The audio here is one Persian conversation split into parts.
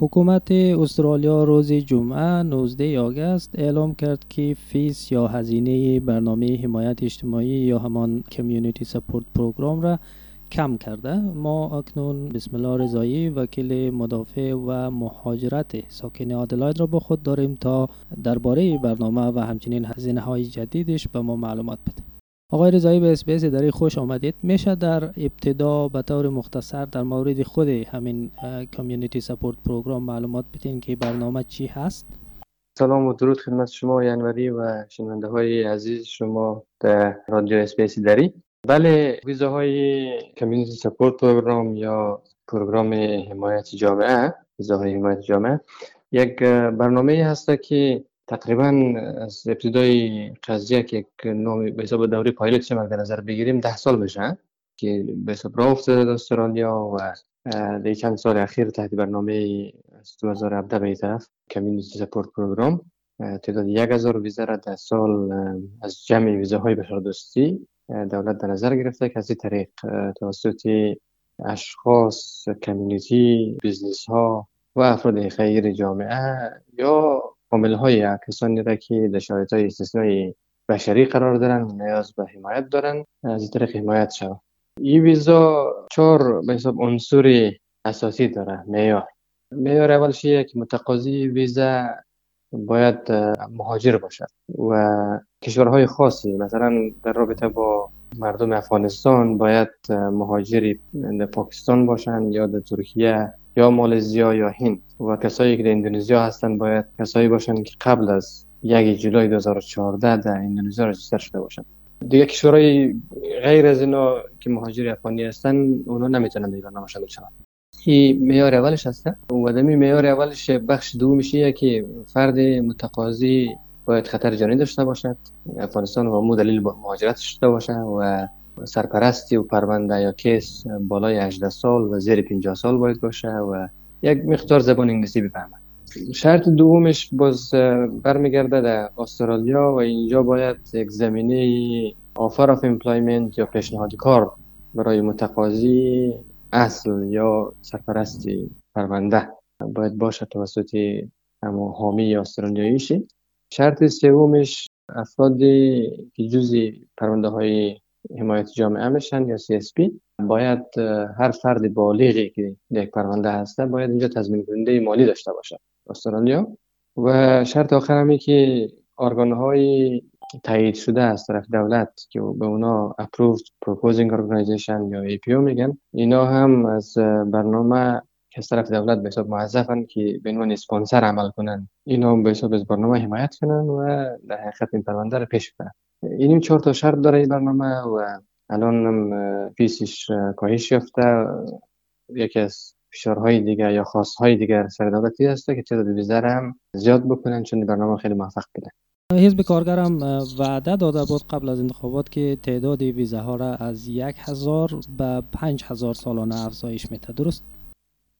حکومت استرالیا روز جمعه 19 آگست اعلام کرد که فیس یا هزینه برنامه حمایت اجتماعی یا همان Community Support Program را کم کرده. ما اکنون بسم الله رضایی وکیل مدافع و مهاجرت ساکن آدلاید را با خود داریم تا درباره برنامه و همچنین هزینه های جدیدش به ما معلومات بده. آقای رضایی به SBS دری خوش آمدید. میشه در ابتدا به طور مختصر در مورد خود همین Community Support Program معلومات بدین که برنامه چی هست؟ سلام و درود خدمت شما ینوری و شنونده های عزیز. شما در رادیو SBS دری بله ویزاهای Community Support Program یا پروگرام حمایت جامعه ویزاهای حمایت جامعه یک برنامه هست که تقریبا از ابتدای قضیه که یک نام به حساب دوره پایلوت شما در نظر بگیریم ده سال بشه که به حساب راه افتاده در استرالیا و در چند سال اخیر تحت برنامه از 2017 به طرف Community Support Program تعداد یک هزار ویزا را در سال از جمع ویزاهای بشردوستی دولت در نظر گرفته که از این طریق توسط اشخاص community business ها و افراد خیر جامعه یا فامیل های کسانی را که در شرایط استثنایی بشری قرار دارن نیاز به حمایت دارن از طریق حمایت شود. این ویزا چهار به حساب عنصر اساسی داره معیار. معیار اولش که متقاضی ویزا باید مهاجر باشد و کشورهای خاصی مثلا در رابطه با مردم افغانستان باید مهاجری پاکستان باشند یا در ترکیه یا مالزیا یا هند و کسایی که در اندونزیا هستند باید کسایی باشند که قبل از یک جولای 2014 در اندونزیا رجیستر شده باشند دیگه کشورهای غیر از اینا که مهاجر افغانی هستن اونا نمی‌تونن در برنامه شامل شوند این معیار اولش هسته و دمی معیار اولش بخش دومش که فرد متقاضی باید خطر جانی داشته باشد. افغانستان و مو دلیل مهاجرت شده باشه و سرپرستی و پرونده یا کیس بالای 18 سال و زیر 50 سال باید باشه و یک مقدار زبان انگلیسی بفهمه شرط دومش باز برمیگرده در استرالیا و اینجا باید یک زمینه offer of employment یا پیشنهاد کار برای متقاضی اصل یا سرپرستی پرونده باید باشه توسط همو حامی استرالیاییش. شرط سومش افرادی که جزی پرونده های حمایت جامعه میشن یا CSP باید هر فرد بالغی که یک پرونده هسته باید اینجا تضمین کننده مالی داشته باشه. استرالیا. و شرط آخر همی که آرگان های تایید شده از طرف دولت که به اونا approved proposing organization یا APO میگن اینا هم از برنامه که از طرف دولت به حساب موظفن که به عنوان اسپانسر عمل کنن. اینا به حساب از برنامه حمایت کنن و در حقیقت این پرونده رو پیش برن این چهار تا شرط داره این برنامه و الان هم فیسش کاهش یافته. یکی از فشارهای دیگه یا خواستهای دیگر سر دولتی هسته که تعداد ویزا هم زیاد بکنن چون برنامه خیلی موفق بوده. حزب کارگر هم وعده داده بود قبل از انتخابات که تعداد ویزاها را از یک هزار به پنج هزار سالانه افزایش میده درست؟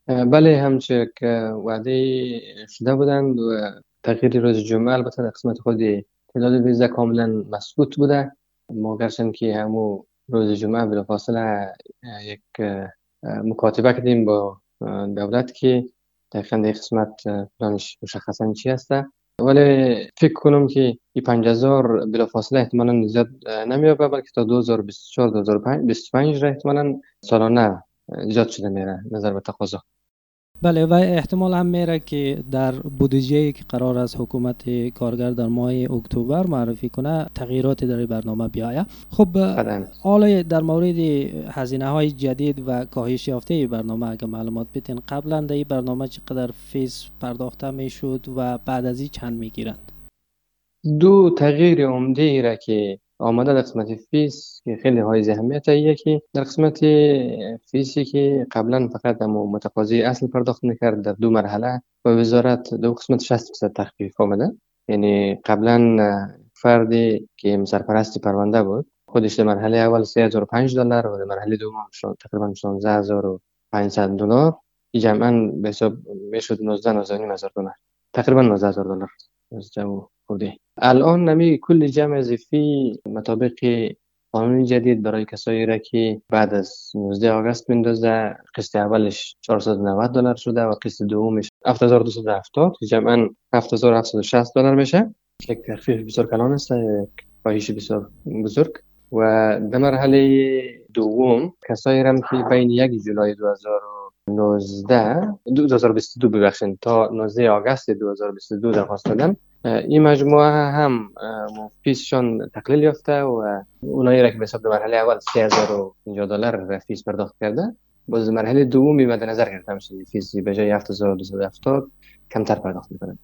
بله همچه که وعده شده بودند و تغییر روز جمعه البته در قسمت خود تعداد ویزا کاملا مسکوت بوده. ما گرچند که همو روز جمعه بلافاصله یک مکاتبه کردیم با دولت که دقیقا در قسمت پلانش مشخصا چی هسته. ولی فکر کنم که این پنج هزار بلافاصله احتمالا زیاد نمیابه بلکه تا 2024 2025 را احتمالا سالانه زیاد شده میره نظر به تقاضا. بله و احتمال هم میره که در بودجه که قرار از حکومت کارگر در ماه اکتبر معرفی کنه تغییراتی در برنامه بیایه. خب حالا در مورد هزینه های جدید و کاهش یافته برنامه اگه معلومات بتین قبلا در این برنامه چقدر فیس پرداخته می‌شد و بعد از این چند می‌گیرند؟ دو تغییر عمده ای را که آمده در قسمت فیس که خیلی حائز اهمیت که در قسمت فیسی که قبلا فقط اما متقاضی اصل پرداخت می‌کرد در دو مرحله و وزارت دو قسمت 60 درصد تخفیف آمده. یعنی قبلا فردی که سرپرست پرونده بود خودش در مرحله اول 3005 دلار و در مرحله دوم تقریبا 16500 دلار. جمعا به حساب می‌شد 19 19000 دلار. تقریبا 19000 دلار. بوده الان نمی کل جمع اضافی مطابق قانون جدید برای کسایی را که بعد از 19 آگست میندازه قسط اولش 490 دلار شده و قسط دومش 7270 جمعا 7760 دلار میشه. یک تخفیف بسیار کلان است کاهش بسیار بزرگ. و در مرحله دوم کسایی هم که بین یک جولای 2019 2022 ببخشید تا 19 آگست 2022 درخواست دادن این مجموعه هم فیسشان تقلیل یافته و اونایی را که به حساب مرحله اول 3050 دلار فیس پرداخت کرده باز مرحله دومی مد نظر گرفته میشه. فیسی به جای 7270 کمتر پرداخت می‌کنه.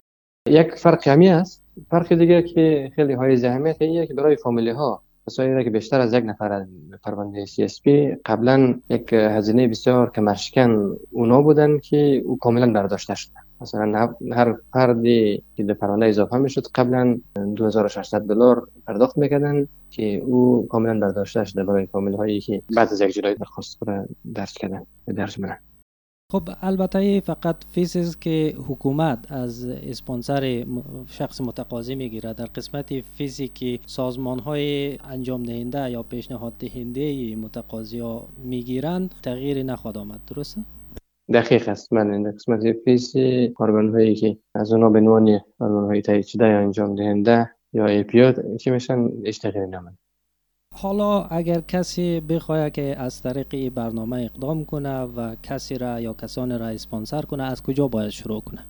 یک فرق کمی است. فرق دیگه که خیلی حائز اهمیته که برای فامیلی ها کسایی که بیشتر از یک نفر پرونده CSP قبلا یک هزینه بسیار کمرشکن اونا بودن که او کاملا برداشته شده مثلا هر فردی که به پرونده اضافه می‌شد قبلا 2600 دلار پرداخت می‌کردن که او کاملا برداشته شده برای فامیل هایی که بعد از یک جولای درخواست درس کردن درس منن خب البته فقط فیسز که حکومت از اسپانسر شخص متقاضی می‌گیره. در قسمت فیزی که سازمان های انجام دهنده یا پیشنهاد دهنده متقاضی ها می‌گیرند تغییری نخواهد آمد. درسته؟ دقیق است. من در قسمت فیزی کاربان هایی که از اونا به عنوان کاربان های تایید شده انجام دهنده یا ای پی چی میشن هیچ تغییری حالا اگر کسی بخواهد که از طریق برنامه اقدام کنه و کسی را یا کسان را اسپانسر کنه از کجا باید شروع کنه؟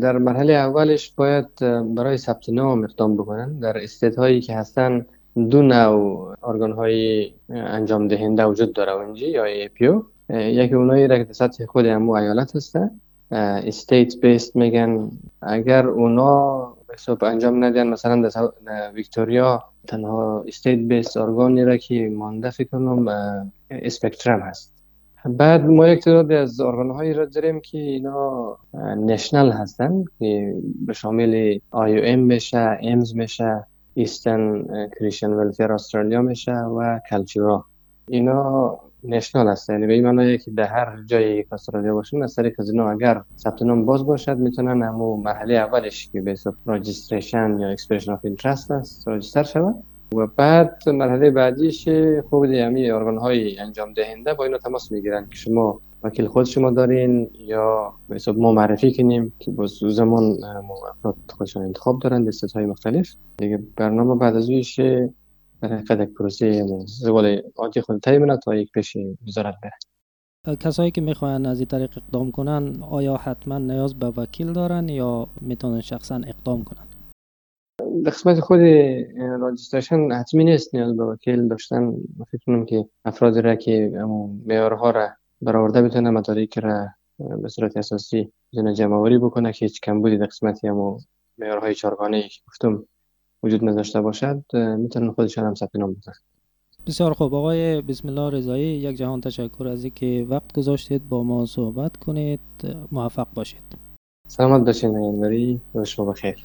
در مرحله اولش باید برای ثبت نام اقدام بکنن. در state هایی که هستن دو نوع ارگان های انجام دهنده وجود داره اونجا یا APO یکی اونایی را که سطح خود امو ایالت هسته state based میگن. اگر اونا حساب انجام ندین مثلا در ویکتوریا تنها state base ارگانی را که مانده فکر کنم Spectrum هست. بعد ما یک تعدادی از ارگان هایی را داریم که اینا national هستن که به شامل آی ام میشه AMES میشه Eastern Christian Welfare Australia میشه و Cultura اینا national است. یعنی به این معنی که در هر جایی که استرالیا باشن از طریق از اگر ثبت نام باز باشد می‌تونن همو مرحله اولش که به حساب registration یا expression of interest است register شود. و بعد مرحله بعدیش خود همی ارگان های انجام دهنده با اینا تماس می‌گیرن که شما وکیل خود شما دارین یا به حساب ما معرفی کنیم که باز زمان افراد خودشان انتخاب دارن دستت های مختلف. دیگه برنامه بعد از حقیقت یک پروسه زوال عادی خود طی تا یک پیش وزارت بره. کسایی که می‌خواین از این طریق اقدام کنن آیا حتما نیاز به وکیل دارن یا می‌تونن شخصا اقدام کنن در قسمت خود راجستریشن حتمی نیست نیاز به وکیل داشتن. فکر کنم که افرادی را که معیارها را برآورده بتونه مدارک را به صورت اساسی جمع بکنه که هیچ کمبودی در قسمت معیارهای چارگانه که گفتم. وجود نداشته باشد می‌تونن خودشان هم ثبت نام بزنن. بسیار خوب. آقای بسم الله رضایی یک جهان تشکر از اینکه وقت گذاشتید با ما صحبت کنید. موفق باشید. سلامت باشین انوری و شما بخیر.